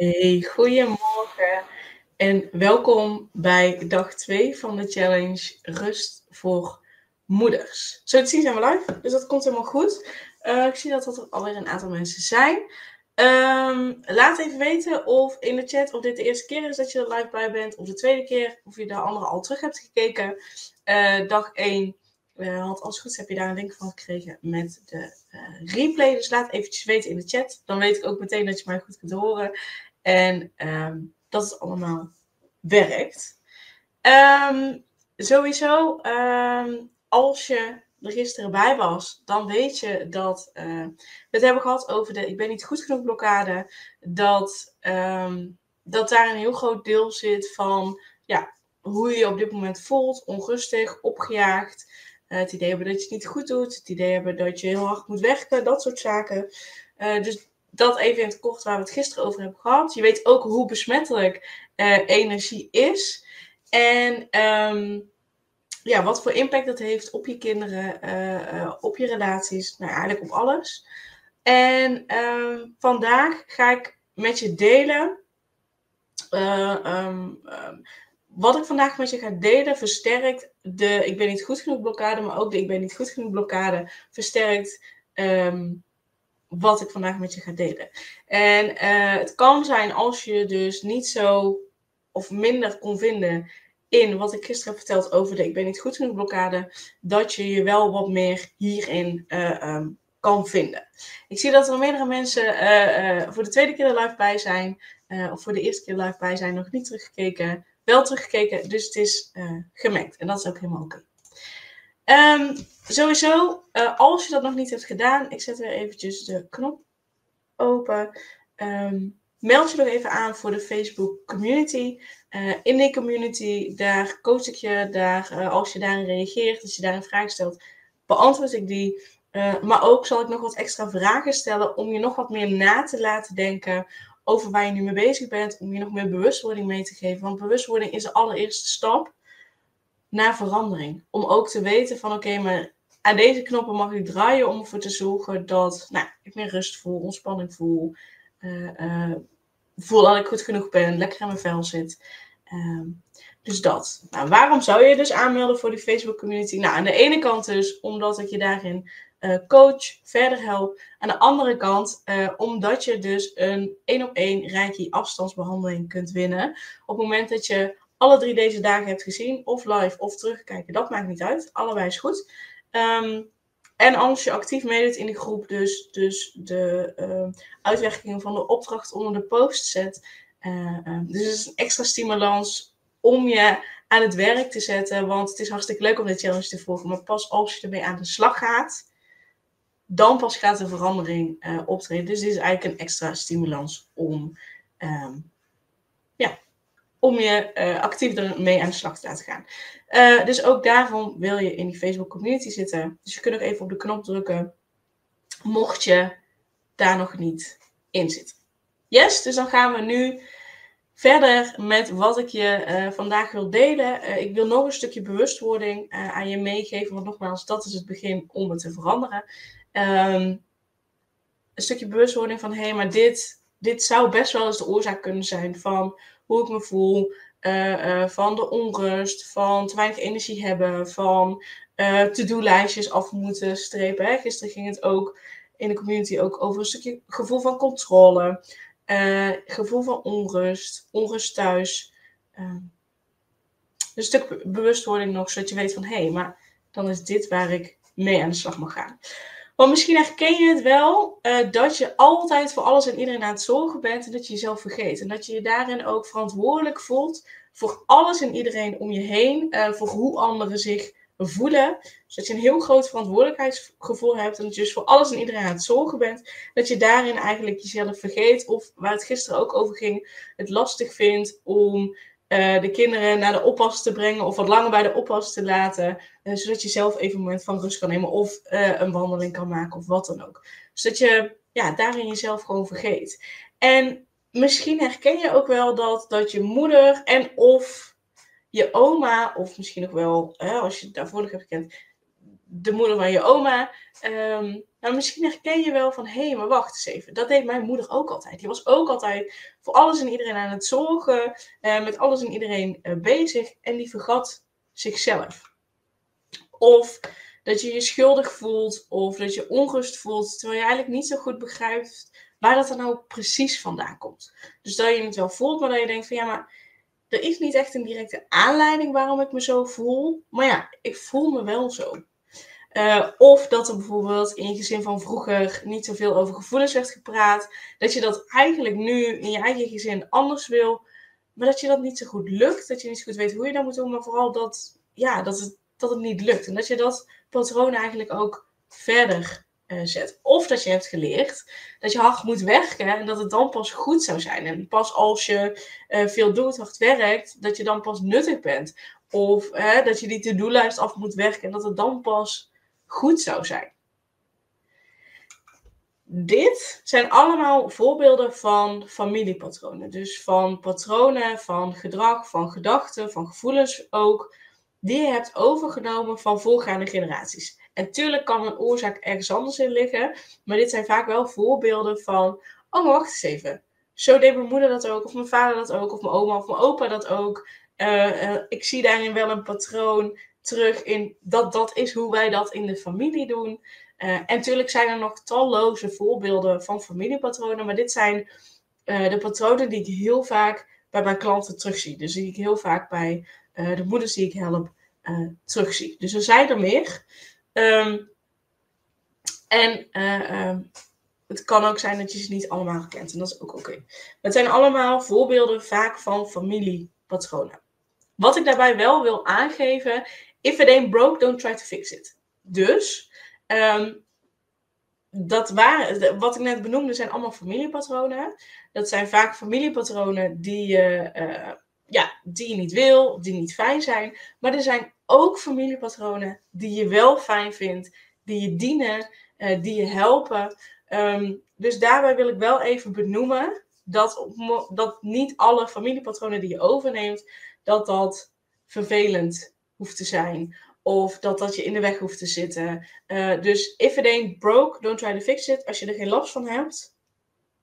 Hey, goedemorgen en welkom bij dag 2 van de challenge Rust voor Moeders. Zo te zien zijn we live, dus dat komt helemaal goed. Uh, ik zie dat er alweer een aantal mensen zijn. Um, laat even weten of in de chat of dit de eerste keer is dat je er live bij bent, of de tweede keer, of je de andere al terug hebt gekeken. Uh, dag 1 uh, want als goed heb je daar een link van gekregen met de uh, replay. Dus laat eventjes weten in de chat. Dan weet ik ook meteen dat je mij goed kunt horen. En um, dat het allemaal werkt. Um, sowieso, um, als je er gisteren bij was, dan weet je dat uh, we het hebben gehad over de ik ben niet goed genoeg blokkade. Dat, dat daar een heel groot deel zit van ja, hoe je je op dit moment voelt. Onrustig, opgejaagd. Uh, het idee hebben dat je het niet goed doet. Het idee hebben dat je heel hard moet werken. Dat soort zaken. Uh, dus dat even in het kort waar we het gisteren over hebben gehad. Je weet ook hoe besmettelijk uh, energie is. En um, ja, wat voor impact dat heeft op je kinderen, uh, op je relaties, nou eigenlijk op alles. En um, vandaag ga ik met je delen. Um, wat ik vandaag met je ga delen, versterkt de ik ben niet goed genoeg blokkade, maar ook de ik ben niet goed genoeg blokkade versterkt wat ik vandaag met je ga delen. En uh, het kan zijn als je dus niet zo of minder kon vinden in wat ik gisteren heb verteld over de ik ben niet goed genoeg blokkade, dat je je wel wat meer hierin uh, um, kan vinden. Ik zie dat er meerdere mensen uh, voor de tweede keer er live bij zijn, of voor de eerste keer live bij zijn, nog niet teruggekeken, wel teruggekeken, dus het is gemengd. En dat is ook helemaal oké. Um, Sowieso, uh, als je dat nog niet hebt gedaan, ik zet weer eventjes de knop open. Um, meld je nog even aan voor de Facebook community. Uh, in die community, daar coach ik je. Daar, uh, als je daarin reageert, als je daar een vraag stelt, beantwoord ik die. maar ook zal ik nog wat extra vragen stellen om je nog wat meer na te laten denken over waar je nu mee bezig bent. Om je nog meer bewustwording mee te geven. Want bewustwording is de allereerste stap naar verandering. Om ook te weten van oké, maar aan deze knoppen mag ik draaien om ervoor te zorgen dat nou, ik meer rust voel, ontspanning voel. Uh, uh, voel dat ik goed genoeg ben, lekker in mijn vel zit. Uh, dus dat. Nou, waarom zou je dus aanmelden voor die Facebook community? Nou, aan de ene kant dus omdat ik je daarin uh, coach, verder help. Aan de andere kant omdat je dus een één op één reiki afstandsbehandeling kunt winnen. Op het moment dat je alle drie deze dagen hebt gezien, of live of terugkijken, dat maakt niet uit. Allebei is goed. Um, en als je actief meedoet in die groep, dus, dus de uh, uitwerkingen van de opdracht onder de post zet. Uh, uh, dus het is een extra stimulans om je aan het werk te zetten. Want het is hartstikke leuk om de challenge te volgen. Maar pas als je ermee aan de slag gaat, dan pas gaat de verandering uh, optreden. Dus dit is eigenlijk een extra stimulans om um, om je uh, actief ermee aan de slag te laten gaan. Uh, dus ook daarom wil je in die Facebook community zitten. Dus je kunt ook even op de knop drukken, mocht je daar nog niet in zitten. Yes, dus dan gaan we nu verder met wat ik je uh, vandaag wil delen. ik wil nog een stukje bewustwording aan je meegeven, want nogmaals, dat is het begin om het te veranderen. Um, een stukje bewustwording van, hé, hey, maar dit, dit zou best wel eens de oorzaak kunnen zijn van hoe ik me voel, uh, uh, van de onrust, van te weinig energie hebben, van uh, to-do-lijstjes af moeten strepen. Gisteren ging het ook in de community ook over een stukje gevoel van controle, gevoel van onrust, onrust thuis. een stuk bewustwording nog, zodat je weet van hé, hey, maar dan is dit waar ik mee aan de slag mag gaan. Want misschien herken je het wel uh, dat je altijd voor alles en iedereen aan het zorgen bent en dat je jezelf vergeet. En dat je je daarin ook verantwoordelijk voelt voor alles en iedereen om je heen, uh, voor hoe anderen zich voelen. Zodat je een heel groot verantwoordelijkheidsgevoel hebt. En dat je dus voor alles en iedereen aan het zorgen bent. Dat je daarin eigenlijk jezelf vergeet. Of waar het gisteren ook over ging, het lastig vindt om uh, de kinderen naar de oppas te brengen. Of wat langer bij de oppas te laten. Uh, zodat je zelf even een moment van rust kan nemen. Of uh, een wandeling kan maken of wat dan ook. Zodat je ja, daarin jezelf gewoon vergeet. En misschien herken je ook wel dat, dat je moeder en of je oma, of misschien nog wel, als je het daarvoor nog hebt gekend, de moeder van je oma. Um, nou, misschien herken je wel van, hé, hey, maar wacht eens even. Dat deed mijn moeder ook altijd. Die was ook altijd voor alles en iedereen aan het zorgen, uh, met alles en iedereen uh, bezig. En die vergat zichzelf. Of dat je je schuldig voelt, of dat je onrust voelt, terwijl je eigenlijk niet zo goed begrijpt waar dat er nou precies vandaan komt. Dus dat je het wel voelt, maar dat je denkt van, ja, maar er is niet echt een directe aanleiding waarom ik me zo voel. Maar ja, ik voel me wel zo. Uh, of dat er bijvoorbeeld in je gezin van vroeger niet zoveel over gevoelens werd gepraat. Dat je dat eigenlijk nu in je eigen gezin anders wil. Maar dat je dat niet zo goed lukt. Dat je niet zo goed weet hoe je dat moet doen. Maar vooral dat, ja, dat, het, dat het niet lukt. En dat je dat patroon eigenlijk ook verder uh, zet. Of dat je hebt geleerd dat je hard moet werken en dat het dan pas goed zou zijn. En pas als je uh, veel doet, hard werkt, dat je dan pas nuttig bent. Of uh, dat je die to-do-lijst af moet werken en dat het dan pas goed zou zijn. Dit zijn allemaal voorbeelden van familiepatronen. Dus van patronen, van gedrag, van gedachten, van gevoelens ook, die je hebt overgenomen van voorgaande generaties. En tuurlijk kan een oorzaak ergens anders in liggen, maar dit zijn vaak wel voorbeelden van, oh wacht eens even, zo deed mijn moeder dat ook, of mijn vader dat ook, of mijn oma of mijn opa dat ook. Uh, uh, ik zie daarin wel een patroon terug in dat dat is hoe wij dat in de familie doen. Uh, en natuurlijk zijn er nog talloze voorbeelden van familiepatronen, maar dit zijn de patronen die ik heel vaak bij mijn klanten terugzie. Dus die ik heel vaak bij de moeders die ik help terugzie. Dus er zijn er meer. Um, en um, het kan ook zijn dat je ze niet allemaal kent. En dat is ook oké. Het zijn allemaal voorbeelden vaak van familiepatronen. Wat ik daarbij wel wil aangeven. If it ain't broke, don't try to fix it. Dus, um, dat waren, wat ik net benoemde, zijn allemaal familiepatronen. Dat zijn vaak familiepatronen die je, uh, ja, die je niet wil, die niet fijn zijn. Maar er zijn ook familiepatronen die je wel fijn vindt, die je dienen, uh, die je helpen. Um, dus daarbij wil ik wel even benoemen dat, dat niet alle familiepatronen die je overneemt, dat dat vervelend hoeft te zijn. Of dat dat je in de weg hoeft te zitten. Uh, dus if it ain't broke, don't try to fix it. Als je er geen last van hebt,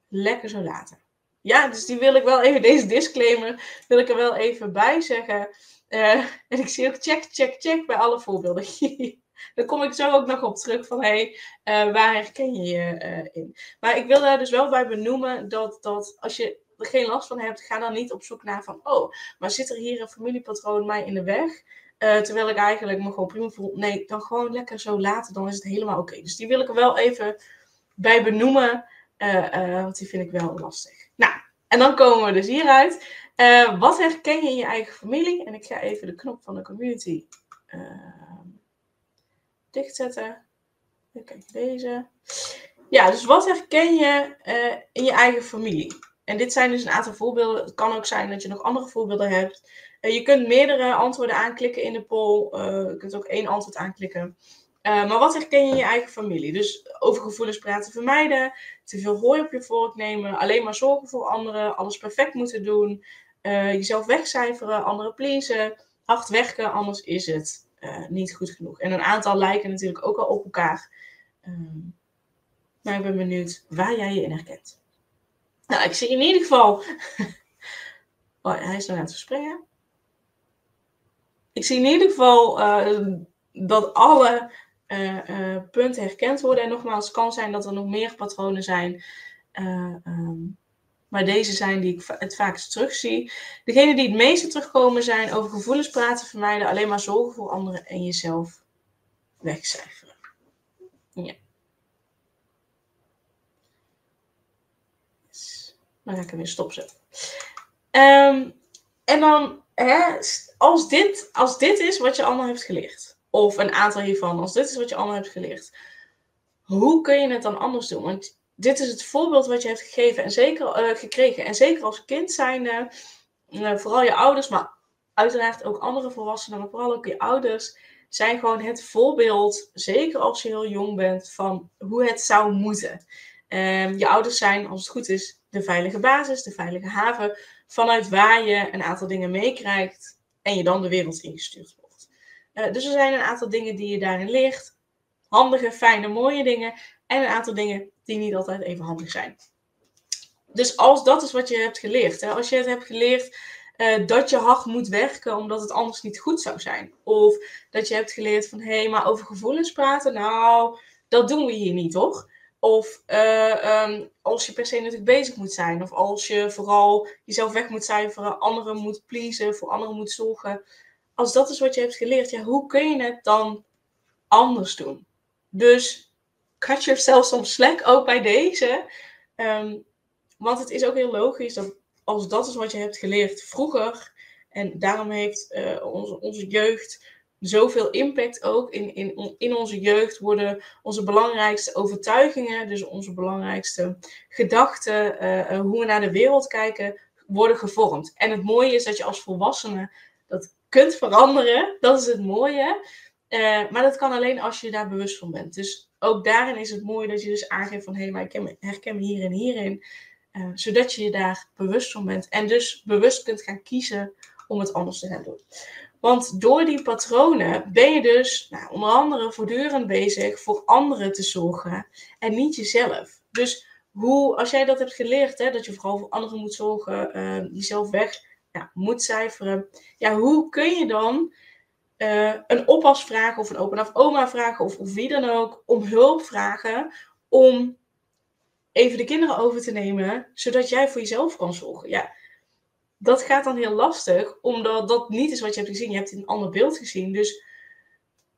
lekker zo laten. Ja, dus die wil ik wel even, deze disclaimer, wil ik er wel even bij zeggen. Uh, en ik zie ook check, check, check bij alle voorbeelden. Daar kom ik zo ook nog op terug van, hé, hey, uh, waar herken je je in? Maar ik wil daar dus wel bij benoemen dat, dat als je er geen last van hebt, ga dan niet op zoek naar van, oh, maar zit er hier een familiepatroon mij in de weg? Terwijl ik eigenlijk me gewoon prima voel. Nee, dan gewoon lekker zo laten, dan is het helemaal oké. Dus die wil ik er wel even bij benoemen, want die vind ik wel lastig. Nou, en dan komen we dus hieruit. Wat herken je in je eigen familie? En ik ga even de knop van de community dichtzetten. Kijk, deze. Ja, dus wat herken je in je eigen familie? En dit zijn dus een aantal voorbeelden. Het kan ook zijn dat je nog andere voorbeelden hebt. Je kunt meerdere antwoorden aanklikken in de poll. je kunt ook één antwoord aanklikken. Uh, maar wat herken je in je eigen familie? Dus over gevoelens praten vermijden, te veel hooi op je vork nemen, alleen maar zorgen voor anderen, alles perfect moeten doen, jezelf wegcijferen, anderen pleasen, hard werken, anders is het niet goed genoeg. En een aantal lijken natuurlijk ook al op elkaar. Uh, maar ik ben benieuwd waar jij je in herkent. Nou, ik zie in ieder geval. oh, hij is nog aan het verspringen. Ik zie in ieder geval dat alle punten herkend worden. En nogmaals, het kan zijn dat er nog meer patronen zijn. Um, maar deze zijn die ik het vaakst terugzie. Degene die het meeste terugkomen zijn over gevoelens praten, vermijden, alleen maar zorgen voor anderen en jezelf wegcijferen. Ja. Dan ga ik hem weer stopzetten. Um, en dan, hè, als, dit, als dit is wat je allemaal hebt geleerd. Of een aantal hiervan, als dit is wat je allemaal hebt geleerd. Hoe kun je het dan anders doen? Want dit is het voorbeeld wat je hebt gegeven en zeker, uh, gekregen. En zeker als kind zijnde, uh, vooral je ouders, maar uiteraard ook andere volwassenen, maar vooral ook je ouders, zijn gewoon het voorbeeld, zeker als je heel jong bent, van hoe het zou moeten. Um, je ouders zijn, als het goed is, de veilige basis, de veilige haven, vanuit waar je een aantal dingen meekrijgt en je dan de wereld ingestuurd wordt. Uh, dus er zijn een aantal dingen die je daarin leert. Handige, fijne, mooie dingen. En een aantal dingen die niet altijd even handig zijn. Dus als dat is wat je hebt geleerd, hè, als je het hebt geleerd uh, dat je hard moet werken omdat het anders niet goed zou zijn. Of dat je hebt geleerd van hé, hey, maar over gevoelens praten, nou, dat doen we hier niet toch? Of uh, um, als je per se natuurlijk bezig moet zijn. Of als je vooral jezelf weg moet cijferen, anderen moet pleasen, voor anderen moet zorgen. Als dat is wat je hebt geleerd, ja, hoe kun je het dan anders doen? Dus cut yourself some slack ook bij deze. Um, want het is ook heel logisch dat als dat is wat je hebt geleerd vroeger, en daarom heeft uh, onze, onze jeugd zoveel impact ook. In, in, in onze jeugd worden onze belangrijkste overtuigingen, dus onze belangrijkste gedachten, uh, hoe we naar de wereld kijken, worden gevormd. En het mooie is dat je als volwassene dat kunt veranderen. Dat is het mooie. Uh, maar dat kan alleen als je daar bewust van bent. Dus ook daarin is het mooi dat je dus aangeeft van hé, hey, maar ik herken me hierin hierin. Uh, zodat je je daar bewust van bent. En dus bewust kunt gaan kiezen om het anders te gaan doen. Want door die patronen ben je dus nou, onder andere voortdurend bezig voor anderen te zorgen en niet jezelf. Dus hoe, als jij dat hebt geleerd, hè, dat je vooral voor anderen moet zorgen, uh, jezelf weg ja, moet cijferen. Ja, hoe kun je dan uh, een oppas vragen of een open of oma vragen of, of wie dan ook om hulp vragen om even de kinderen over te nemen, zodat jij voor jezelf kan zorgen. Ja, dat gaat dan heel lastig, omdat dat niet is wat je hebt gezien. Je hebt een ander beeld gezien. Dus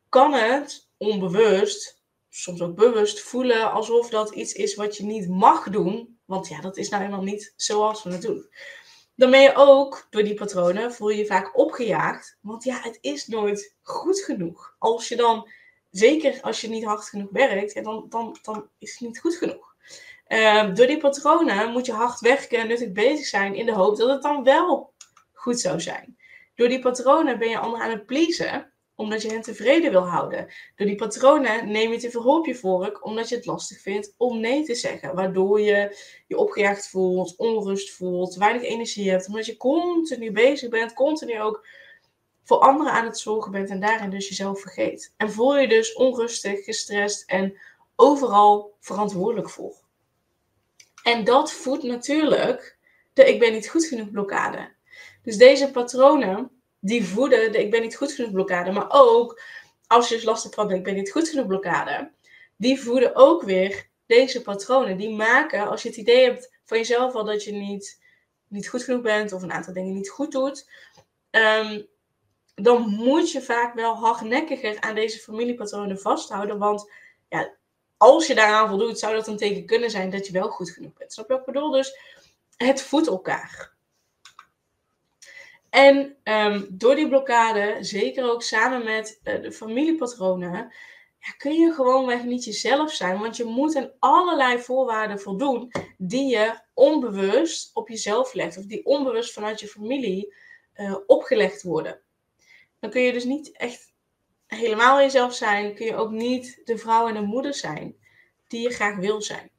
kan het onbewust, soms ook bewust, voelen alsof dat iets is wat je niet mag doen. Want ja, dat is nou helemaal niet zoals we het doen. Dan ben je ook, door die patronen, voel je je vaak opgejaagd. Want ja, het is nooit goed genoeg. Als je dan, zeker als je niet hard genoeg werkt, dan, dan, dan is het niet goed genoeg. Uh, door die patronen moet je hard werken en nuttig bezig zijn in de hoop dat het dan wel goed zou zijn. Door die patronen ben je anderen aan het pleasen, omdat je hen tevreden wil houden. Door die patronen neem je te veel op je vork, omdat je het lastig vindt om nee te zeggen. Waardoor je je opgejaagd voelt, onrust voelt, weinig energie hebt. Omdat je continu bezig bent, continu ook voor anderen aan het zorgen bent en daarin dus jezelf vergeet. En voel je dus onrustig, gestrest en overal verantwoordelijk voor. En dat voedt natuurlijk de ik ben niet goed genoeg blokkade. Dus deze patronen, die voeden de ik ben niet goed genoeg blokkade. Maar ook als je dus last hebt van de ik ben niet goed genoeg blokkade, die voeden ook weer deze patronen. Die maken, als je het idee hebt van jezelf al dat je niet, niet goed genoeg bent of een aantal dingen niet goed doet, um, dan moet je vaak wel hardnekkiger aan deze familiepatronen vasthouden. Want ja, als je daaraan voldoet, zou dat een teken kunnen zijn dat je wel goed genoeg bent. Snap je wat ik bedoel? Dus het voedt elkaar. En um, door die blokkade, zeker ook samen met uh, de familiepatronen, ja, kun je gewoonweg niet jezelf zijn. Want je moet aan allerlei voorwaarden voldoen die je onbewust op jezelf legt. Of die onbewust vanuit je familie uh, opgelegd worden. Dan kun je dus niet echt helemaal jezelf zijn, kun je ook niet de vrouw en de moeder zijn die je graag wil zijn.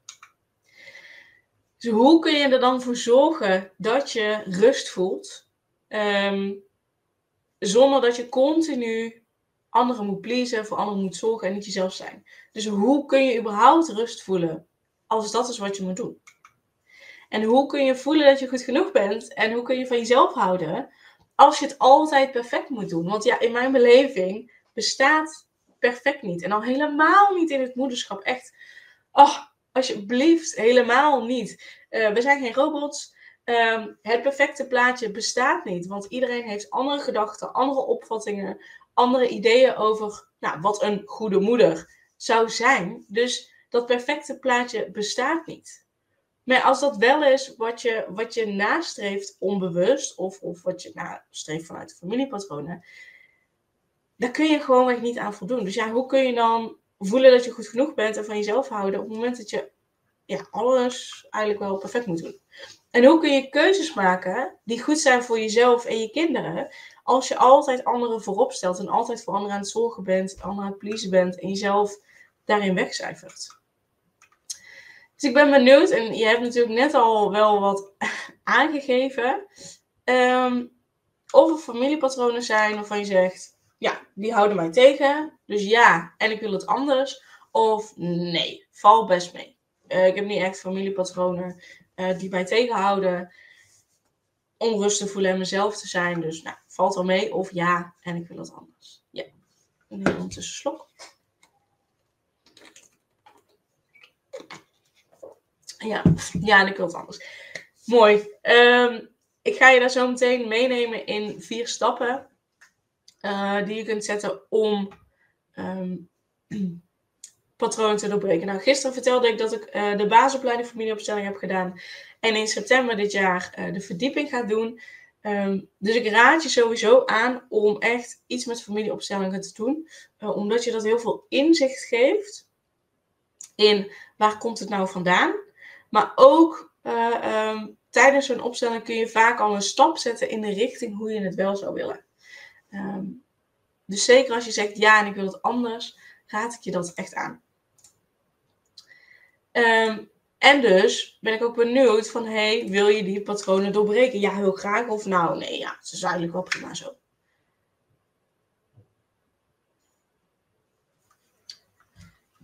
Dus hoe kun je er dan voor zorgen dat je rust voelt, um, zonder dat je continu anderen moet pleasen, voor anderen moet zorgen en niet jezelf zijn? Dus hoe kun je überhaupt rust voelen als dat is wat je moet doen? En hoe kun je voelen dat je goed genoeg bent en hoe kun je van jezelf houden als je het altijd perfect moet doen? Want ja, in mijn beleving bestaat perfect niet. En al helemaal niet in het moederschap. Echt, oh, alsjeblieft, helemaal niet. Uh, we zijn geen robots. Um, het perfecte plaatje bestaat niet. Want iedereen heeft andere gedachten, andere opvattingen, andere ideeën over nou, wat een goede moeder zou zijn. Dus dat perfecte plaatje bestaat niet. Maar als dat wel is wat je, wat je nastreeft onbewust, of, of wat je nastreeft vanuit de familiepatronen, daar kun je gewoonweg niet aan voldoen. Dus ja, hoe kun je dan voelen dat je goed genoeg bent en van jezelf houden op het moment dat je ja, alles eigenlijk wel perfect moet doen? En hoe kun je keuzes maken die goed zijn voor jezelf en je kinderen, als je altijd anderen voorop stelt en altijd voor anderen aan het zorgen bent, anderen aan het pleasen bent en jezelf daarin wegcijfert? Dus ik ben benieuwd, en je hebt natuurlijk net al wel wat aangegeven, um, of er familiepatronen zijn waarvan je zegt, ja, die houden mij tegen, dus ja, en ik wil het anders. Of nee, val best mee. Uh, ik heb niet echt familiepatronen uh, die mij tegenhouden. Onrustig voelen en mezelf te zijn. Dus nou, valt wel mee. Of ja, en ik wil het anders. Ja. Een heel ondertussen slok. Ja, ja, en ik wil het anders. Mooi. Um, ik ga je daar zo meteen meenemen in vier stappen uh, die je kunt zetten om um, patronen te doorbreken. Nou, gisteren vertelde ik dat ik uh, de basisopleiding familieopstelling heb gedaan en in september dit jaar uh, de verdieping ga doen. Um, dus ik raad je sowieso aan om echt iets met familieopstellingen te doen, omdat je dat heel veel inzicht geeft in waar komt het nou vandaan, maar ook um, tijdens zo'n opstelling kun je vaak al een stap zetten in de richting hoe je het wel zou willen. Um, dus zeker als je zegt ja en ik wil het anders, raad ik je dat echt aan. Um, en dus ben ik ook benieuwd van, hey, wil je die patronen doorbreken? Ja, heel graag. Of nou, nee, ja, het is eigenlijk wel prima zo.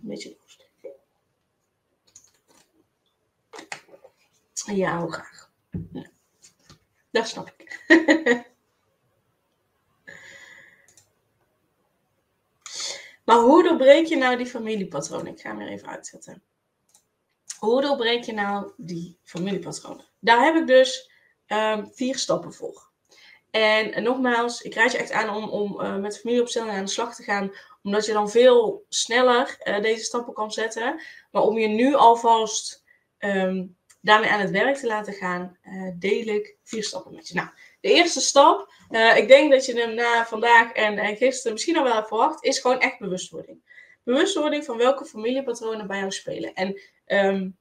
Een beetje Ja, heel graag. Dat snap ik. maar hoe doorbreek je nou die familiepatronen? Ik ga hem weer even uitzetten. Hoe doorbreek je nou die familiepatronen? Daar heb ik dus um, vier stappen voor. En, en, nogmaals, ik raad je echt aan om, om uh, met familieopstellingen aan de slag te gaan, omdat je dan veel sneller uh, deze stappen kan zetten. Maar om je nu alvast um, daarmee aan het werk te laten gaan, uh, deel ik vier stappen met je. Nou, de eerste stap, uh, ik denk dat je hem na vandaag en, en gisteren misschien al wel hebt verwacht, is gewoon echt bewustwording. Bewustwording van welke familiepatronen bij jou spelen. En um,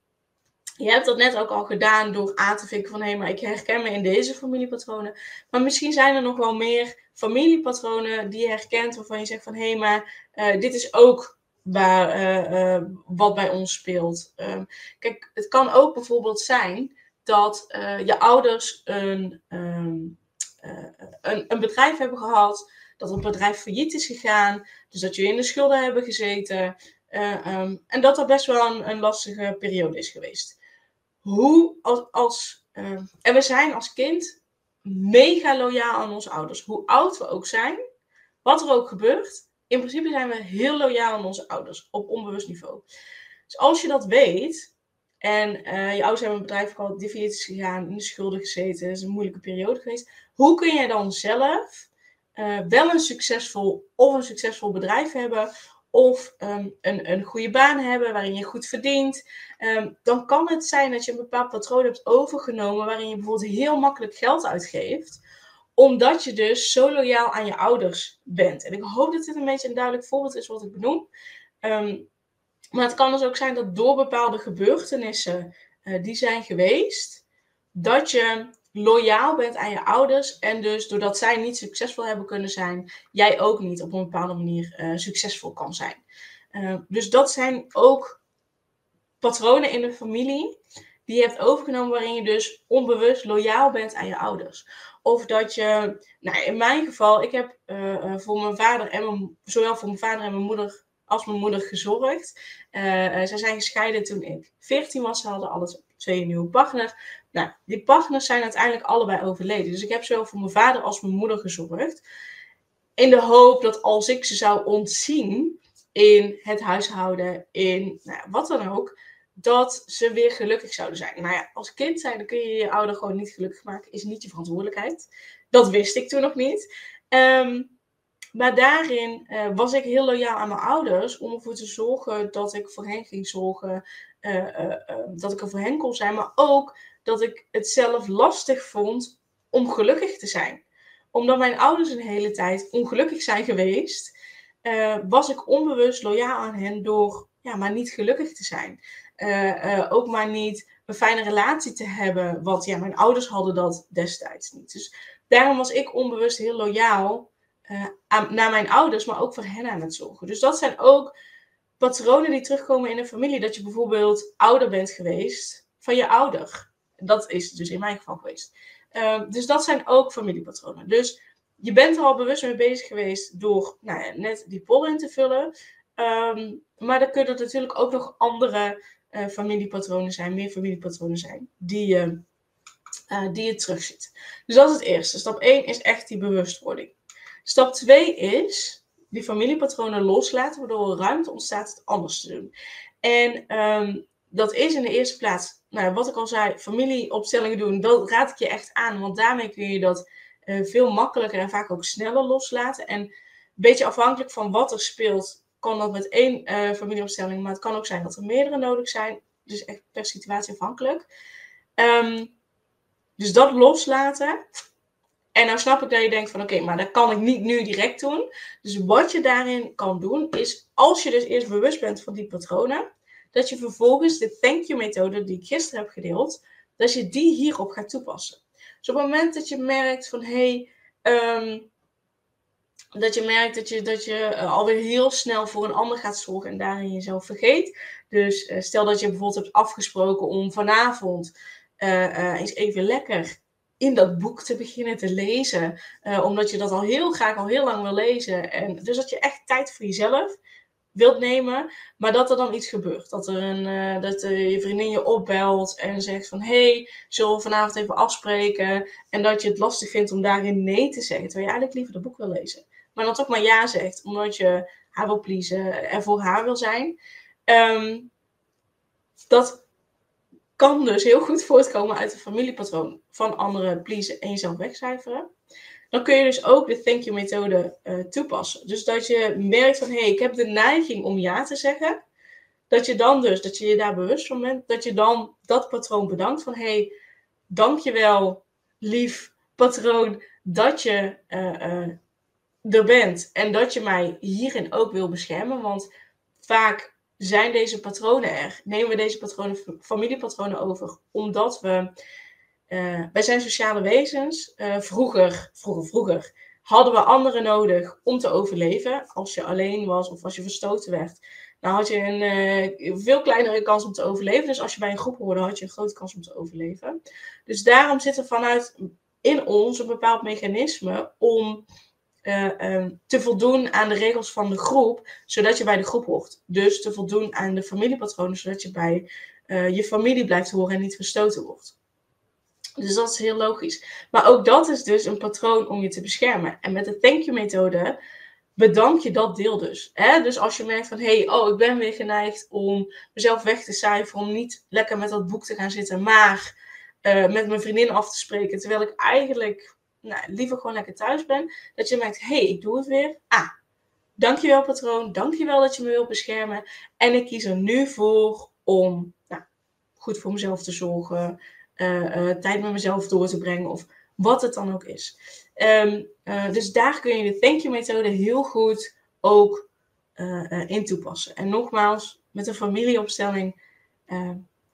je hebt dat net ook al gedaan door aan te vinken van hé, hey, maar ik herken me in deze familiepatronen. Maar misschien zijn er nog wel meer familiepatronen die je herkent waarvan je zegt van hé, hey, maar uh, dit is ook waar, uh, wat bij ons speelt. Um, kijk, het kan ook bijvoorbeeld zijn dat uh, je ouders een, um, een, een, bedrijf hebben gehad, dat het bedrijf failliet is gegaan, dus dat je in de schulden hebben gezeten um, en dat dat best wel een, een, lastige periode is geweest. Hoe als, als en we zijn als kind mega loyaal aan onze ouders, hoe oud we ook zijn, wat er ook gebeurt, in principe zijn we heel loyaal aan onze ouders op onbewust niveau. Dus als je dat weet en uh, je ouders hebben een bedrijf failliet is gegaan, in de schulden gezeten, het is een moeilijke periode geweest. Hoe kun jij dan zelf uh, wel een succesvol of een succesvol bedrijf hebben of um, een, een goede baan hebben waarin je goed verdient, um, dan kan het zijn dat je een bepaald patroon hebt overgenomen waarin je bijvoorbeeld heel makkelijk geld uitgeeft omdat je dus zo loyaal aan je ouders bent. En ik hoop dat dit een beetje een duidelijk voorbeeld is wat ik benoem. Um, maar het kan dus ook zijn dat door bepaalde gebeurtenissen uh, die zijn geweest, dat je loyaal bent aan je ouders. En dus doordat zij niet succesvol hebben kunnen zijn, jij ook niet op een bepaalde manier uh, succesvol kan zijn. Uh, dus dat zijn ook patronen in de familie die je hebt overgenomen waarin je dus onbewust loyaal bent aan je ouders. Of dat je, nou in mijn geval, ik heb voor mijn vader en mijn, zowel voor mijn vader en mijn moeder als mijn moeder gezorgd. Uh, zij zijn gescheiden toen ik 14 was. Ze hadden alle twee nieuwe partner. Nou, die partners zijn uiteindelijk allebei overleden. Dus ik heb zowel voor mijn vader als mijn moeder gezorgd. In de hoop dat als ik ze zou ontzien in het huishouden, in nou, wat dan ook, dat ze weer gelukkig zouden zijn. Nou ja, als kind zijn, kun je je ouder gewoon niet gelukkig maken. Is niet je verantwoordelijkheid. Dat wist ik toen nog niet. Um, maar daarin uh, was ik heel loyaal aan mijn ouders om ervoor te zorgen dat ik voor hen ging zorgen. Uh, uh, dat ik er voor hen kon zijn. Maar ook dat ik het zelf lastig vond om gelukkig te zijn. Omdat mijn ouders een hele tijd ongelukkig zijn geweest. was ik onbewust loyaal aan hen door ja, maar niet gelukkig te zijn. ook maar niet een fijne relatie te hebben. Want ja, mijn ouders hadden dat destijds niet. Dus daarom was ik onbewust heel loyaal aan, naar mijn ouders, maar ook voor hen aan het zorgen. Dus dat zijn ook patronen die terugkomen in een familie. Dat je bijvoorbeeld ouder bent geweest van je ouder. Dat is dus in mijn geval geweest. Ehm, dus dat zijn ook familiepatronen. Dus je bent er al bewust mee bezig geweest door nou ja, net die poll in te vullen. Ehm, maar er kunnen natuurlijk ook nog andere uh, familiepatronen zijn, meer familiepatronen zijn, die je, uh, die je terugziet. Dus dat is het eerste. Stap 1 is echt die bewustwording. Stap 2 is die familiepatronen loslaten, waardoor er ruimte ontstaat het anders te doen. En um, dat is in de eerste plaats, nou, wat ik al zei, familieopstellingen doen, dat raad ik je echt aan, want daarmee kun je dat uh, veel makkelijker en vaak ook sneller loslaten. En een beetje afhankelijk van wat er speelt, kan dat met één uh, familieopstelling, maar het kan ook zijn dat er meerdere nodig zijn. Dus echt per situatie afhankelijk. Um, dus dat loslaten. En nou snap ik dat je denkt van oké, maar dat kan ik niet nu direct doen. Dus wat je daarin kan doen is, als je dus eerst bewust bent van die patronen, dat je vervolgens de thank you methode die ik gisteren heb gedeeld, dat je die hierop gaat toepassen. Dus op het moment dat je merkt van hé, hey, um, dat je merkt dat je, dat je uh, alweer heel snel voor een ander gaat zorgen en daarin jezelf vergeet. Dus uh, stel dat je bijvoorbeeld hebt afgesproken om vanavond uh, eens even lekker in dat boek te beginnen te lezen. omdat je dat al heel graag al heel lang wil lezen. En dus dat je echt tijd voor jezelf wilt nemen, maar dat er dan iets gebeurt. Dat, er een, uh, dat uh, je vriendin je opbelt en zegt van... hey, zullen we vanavond even afspreken? En dat je het lastig vindt om daarin nee te zeggen. Terwijl je eigenlijk liever het boek wil lezen. Maar dan toch maar ja zegt, omdat je haar wil pleasen en voor haar wil zijn. Um, dat kan dus heel goed voortkomen uit een familiepatroon van anderen pleasen en jezelf wegcijferen dan kun je dus ook de thank you methode uh, toepassen. Dus dat je merkt van, hé, hey, ik heb de neiging om ja te zeggen. Dat je dan dus, dat je je daar bewust van bent, dat je dan dat patroon bedankt van, hé, hey, dankjewel, lief patroon, dat je uh, uh, er bent. En dat je mij hierin ook wil beschermen, want vaak zijn deze patronen er. Nemen we deze patronen, familiepatronen over, omdat we uh, wij zijn sociale wezens. Uh, vroeger, vroeger, vroeger hadden we anderen nodig om te overleven. Als je alleen was of als je verstoten werd, dan had je een uh, veel kleinere kans om te overleven. Dus als je bij een groep hoorde, had je een grote kans om te overleven. Dus daarom zit er vanuit in ons een bepaald mechanisme om um, te voldoen aan de regels van de groep, zodat je bij de groep hoort. Dus te voldoen aan de familiepatronen, zodat je bij je familie blijft horen en niet verstoten wordt. Dus dat is heel logisch. Maar ook dat is dus een patroon om je te beschermen. En met de thank you methode bedank je dat deel dus. Hè? Dus als je merkt van, hé, hey, oh, ik ben weer geneigd om mezelf weg te cijferen, om niet lekker met dat boek te gaan zitten, maar uh, met mijn vriendin af te spreken, terwijl ik eigenlijk nou, liever gewoon lekker thuis ben. Dat je merkt, hé, hey, ik doe het weer. Ah, dankjewel patroon, dankjewel dat je me wilt beschermen. En ik kies er nu voor om nou, goed voor mezelf te zorgen, uh, tijd met mezelf door te brengen of wat het dan ook is. Um, uh, dus daar kun je de thank you methode heel goed ook in toepassen. En nogmaals, met een familieopstelling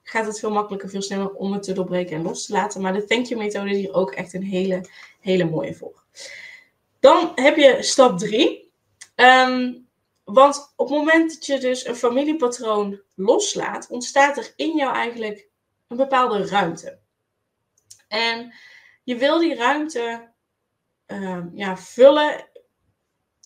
gaat het veel makkelijker, veel sneller om het te doorbreken en los te laten. Maar de thank you methode is hier ook echt een hele, hele mooie voor. Dan heb je stap 3. Um, ehm, want op het moment dat je dus een familiepatroon loslaat, ontstaat er in jou eigenlijk een bepaalde ruimte. En je wil die ruimte uh, ja, vullen,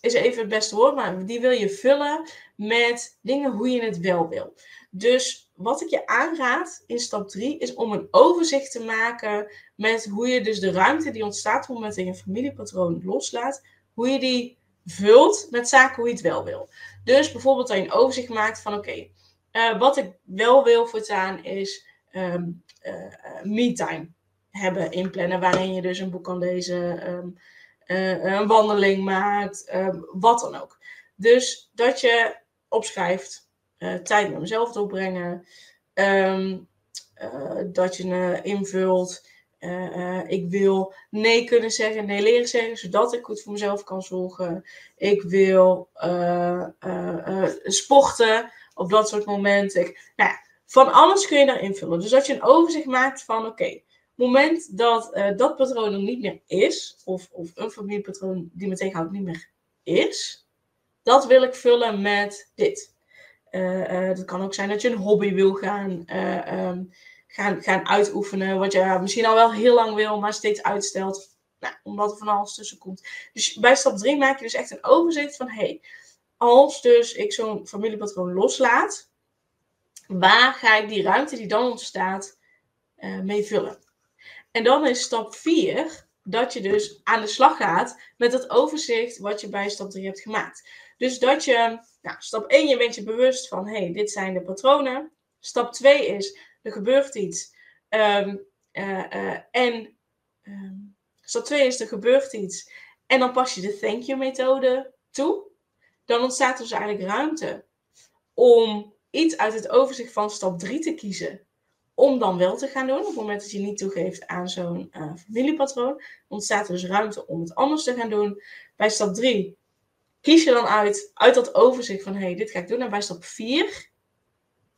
is even het beste woord, maar die wil je vullen met dingen hoe je het wel wil. Dus wat ik je aanraad in stap 3 is om een overzicht te maken met hoe je dus de ruimte die ontstaat op het je een familiepatroon loslaat, hoe je die vult met zaken hoe je het wel wil. Dus bijvoorbeeld dat je een overzicht maakt van oké, eh, wat ik wel wil voortaan is um, me-time hebben inplannen, waarin je dus een boek kan lezen, um, een wandeling maakt, um, wat dan ook. Dus dat je opschrijft, tijd met mezelf doorbrengen, dat je invult ik wil nee kunnen zeggen, nee leren zeggen, zodat ik goed voor mezelf kan zorgen. Ik wil sporten op dat soort momenten. Ik, nou ja, van alles kun je daar invullen. Dus als je een overzicht maakt van oké, moment dat dat patroon er niet meer is, of, of een familiepatroon die me tegenhoudt niet meer is, dat wil ik vullen met dit. Uh, dat kan ook zijn dat je een hobby wil gaan, uh, um, gaan, gaan uitoefenen, wat je misschien al wel heel lang wil, maar steeds uitstelt, nou, omdat er van alles tussen komt. Dus bij stap 3 maak je dus echt een overzicht van, hey, als dus ik zo'n familiepatroon loslaat, waar ga ik die ruimte die dan ontstaat mee vullen? En dan is stap 4 dat je dus aan de slag gaat met het overzicht wat je bij stap 3 hebt gemaakt. Dus dat je, nou, stap 1, je bent je bewust van, hey, dit zijn de patronen. Stap 2 is, er gebeurt iets. Um, uh, uh, en um, stap 2 is, er gebeurt iets. En dan pas je de thank you methode toe. Dan ontstaat dus eigenlijk ruimte om iets uit het overzicht van stap 3 te kiezen om dan wel te gaan doen. Op het moment dat je niet toegeeft aan zo'n uh, familiepatroon, ontstaat er dus ruimte om het anders te gaan doen. Bij stap 3 kies je dan uit, uit dat overzicht van hey, dit ga ik doen. En bij stap 4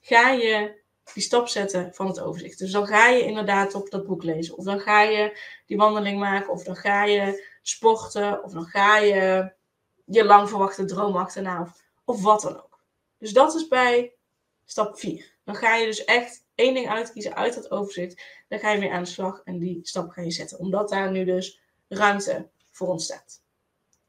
ga je die stap zetten van het overzicht. Dus dan ga je inderdaad op dat boek lezen. Of dan ga je die wandeling maken. Of dan ga je sporten. Of dan ga je je lang verwachte droom achterna. Of, wat dan ook. Dus dat is bij stap 4. Dan ga je dus echt één ding uitkiezen uit dat overzicht. Dan ga je mee aan de slag en die stap ga je zetten. Omdat daar nu dus ruimte voor ontstaat.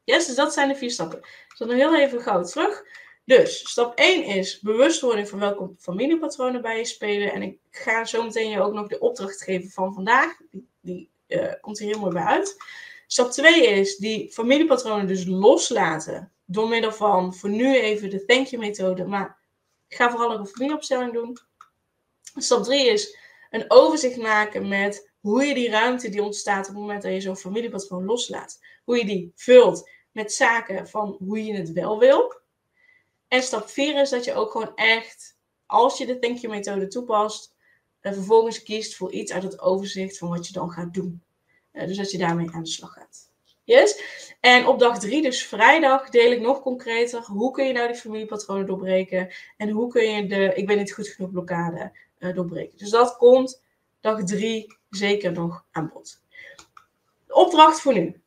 Yes, dus dat zijn de vier stappen. Zal nog heel even gauw terug. Dus stap 1 is bewustwording van welke familiepatronen bij je spelen. En ik ga zo meteen je ook nog de opdracht geven van vandaag. Die, die uh, komt er heel mooi bij uit. Stap 2 is die familiepatronen dus loslaten. Door middel van voor nu even de thank you methode. Maar ik ga vooral ook een familieopstelling doen. Stap 3 is een overzicht maken met hoe je die ruimte die ontstaat op het moment dat je zo'n familiepatroon loslaat, hoe je die vult met zaken van hoe je het wel wil. En stap 4 is dat je ook gewoon echt, als je de Thank You methode toepast, en vervolgens kiest voor iets uit het overzicht van wat je dan gaat doen. Uh, dus dat je daarmee aan de slag gaat. Yes? En op dag 3, dus vrijdag, deel ik nog concreter hoe kun je nou die familiepatronen doorbreken en hoe kun je de ik ben niet goed genoeg blokkade uh, doorbreken. Dus dat komt dag 3 zeker nog aan bod. De opdracht voor nu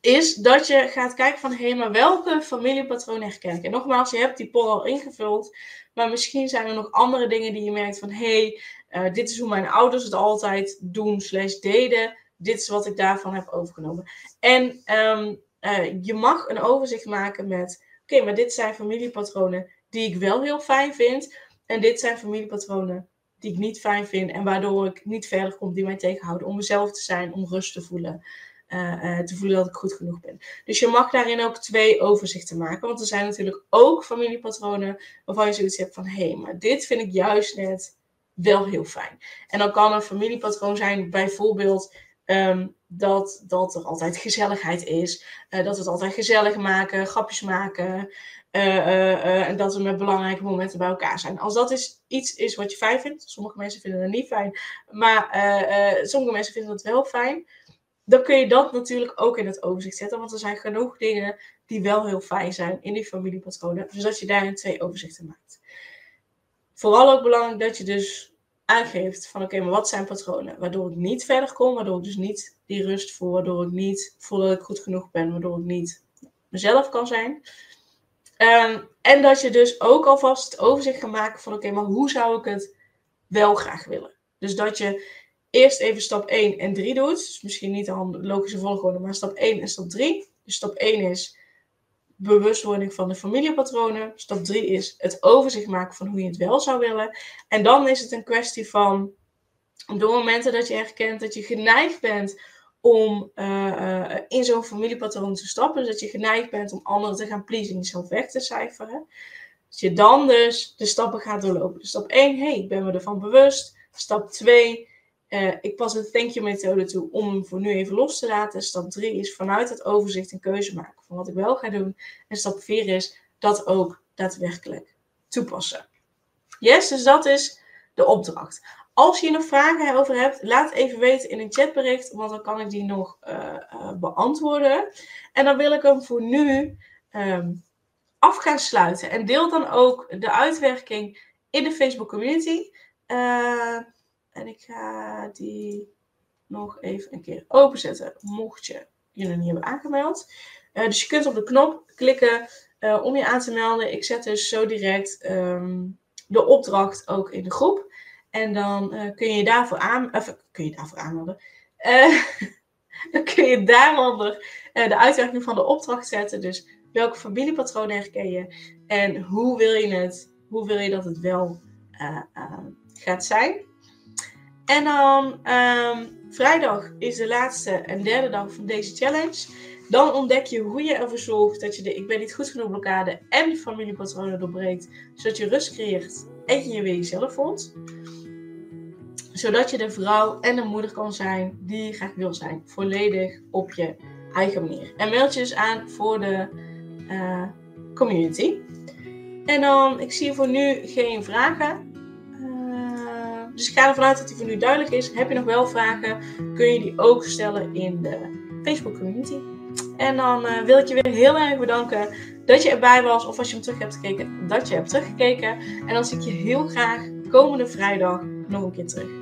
is dat je gaat kijken van hé, maar welke familiepatronen herken ik? En nogmaals, je hebt die poll al ingevuld, maar misschien zijn er nog andere dingen die je merkt van hé, hey, uh, dit is hoe mijn ouders het altijd doen slash deden. Dit is wat ik daarvan heb overgenomen. En um, uh, je mag een overzicht maken met oké, maar dit zijn familiepatronen die ik wel heel fijn vind. En dit zijn familiepatronen die ik niet fijn vind en waardoor ik niet verder kom, die mij tegenhouden om mezelf te zijn, om rust te voelen. Uh, te voelen dat ik goed genoeg ben. Dus je mag daarin ook twee overzichten maken. Want er zijn natuurlijk ook familiepatronen waarvan je zoiets hebt van hé, hey, maar dit vind ik juist net wel heel fijn. En dan kan een familiepatroon zijn bijvoorbeeld um, dat, dat er altijd gezelligheid is. Uh, dat we het altijd gezellig maken, grapjes maken. Uh, uh, en dat we met belangrijke momenten bij elkaar zijn. Als dat is, iets is wat je fijn vindt, sommige mensen vinden het niet fijn, maar sommige mensen vinden het wel fijn, dan kun je dat natuurlijk ook in het overzicht zetten. Want er zijn genoeg dingen die wel heel fijn zijn in die familiepatronen. Dus dat je daarin twee overzichten maakt. Vooral ook belangrijk dat je dus aangeeft van oké, maar wat zijn patronen? Waardoor ik niet verder kom, waardoor ik dus niet die rust voel, waardoor ik niet voel dat ik goed genoeg ben, waardoor ik niet mezelf kan zijn. Um, en dat je dus ook alvast overzicht gaat maken van oké, maar hoe zou ik het wel graag willen? Dus dat je eerst even stap 1 en 3 doet. Dus misschien niet de logische volgorde, maar stap 1 en stap 3. Dus stap 1 is bewustwording van de familiepatronen. Stap 3 is het overzicht maken van hoe je het wel zou willen. En dan is het een kwestie van, door momenten dat je herkent dat je geneigd bent om uh, uh, in zo'n familiepatroon te stappen. Dat je geneigd bent om anderen te gaan pleasen en jezelf weg te cijferen. Dat je dan dus de stappen gaat doorlopen. Dus stap 1, hey, ik ben me ervan bewust. Stap 2, uh, eh, ik pas een thank you methode toe om hem voor nu even los te laten. Stap 3 is vanuit het overzicht een keuze maken van wat ik wel ga doen. En stap 4 is dat ook daadwerkelijk toepassen. Yes, dus dat is de opdracht. Als je nog vragen over hebt, laat even weten in een chatbericht, want dan kan ik die nog beantwoorden. En dan wil ik hem voor nu ehm, af gaan sluiten. En deel dan ook de uitwerking in de Facebook community. en ik ga die nog even een keer openzetten, mocht je je nog niet hebben aangemeld. Dus je kunt op de knop klikken om je aan te melden. Ik zet dus zo direct um, de opdracht ook in de groep. En dan uh, kun je daarvoor aan, kun je daarvoor aanmelden. dan kun je daaronder de uitwerking van de opdracht zetten. Dus welke familiepatronen herken je en hoe wil je het, hoe wil je dat het wel gaat zijn. En dan um, vrijdag is de laatste en derde dag van deze challenge. Dan ontdek je hoe je ervoor zorgt dat je de ik ben niet goed genoeg blokkade en de familiepatronen doorbreekt. Zodat je rust creëert en je je weer jezelf voelt. Zodat je de vrouw en de moeder kan zijn die je graag wil zijn. Volledig op je eigen manier. En meld je dus aan voor de uh, community. En dan, ik zie voor nu geen vragen. Dus ik ga ervan uit dat die voor nu duidelijk is. Heb je nog wel vragen, kun je die ook stellen in de Facebook community. En dan uh, wil ik je weer heel erg bedanken dat je erbij was. Of als je hem terug hebt gekeken, dat je hebt teruggekeken. En dan zie ik je heel graag komende vrijdag nog een keer terug.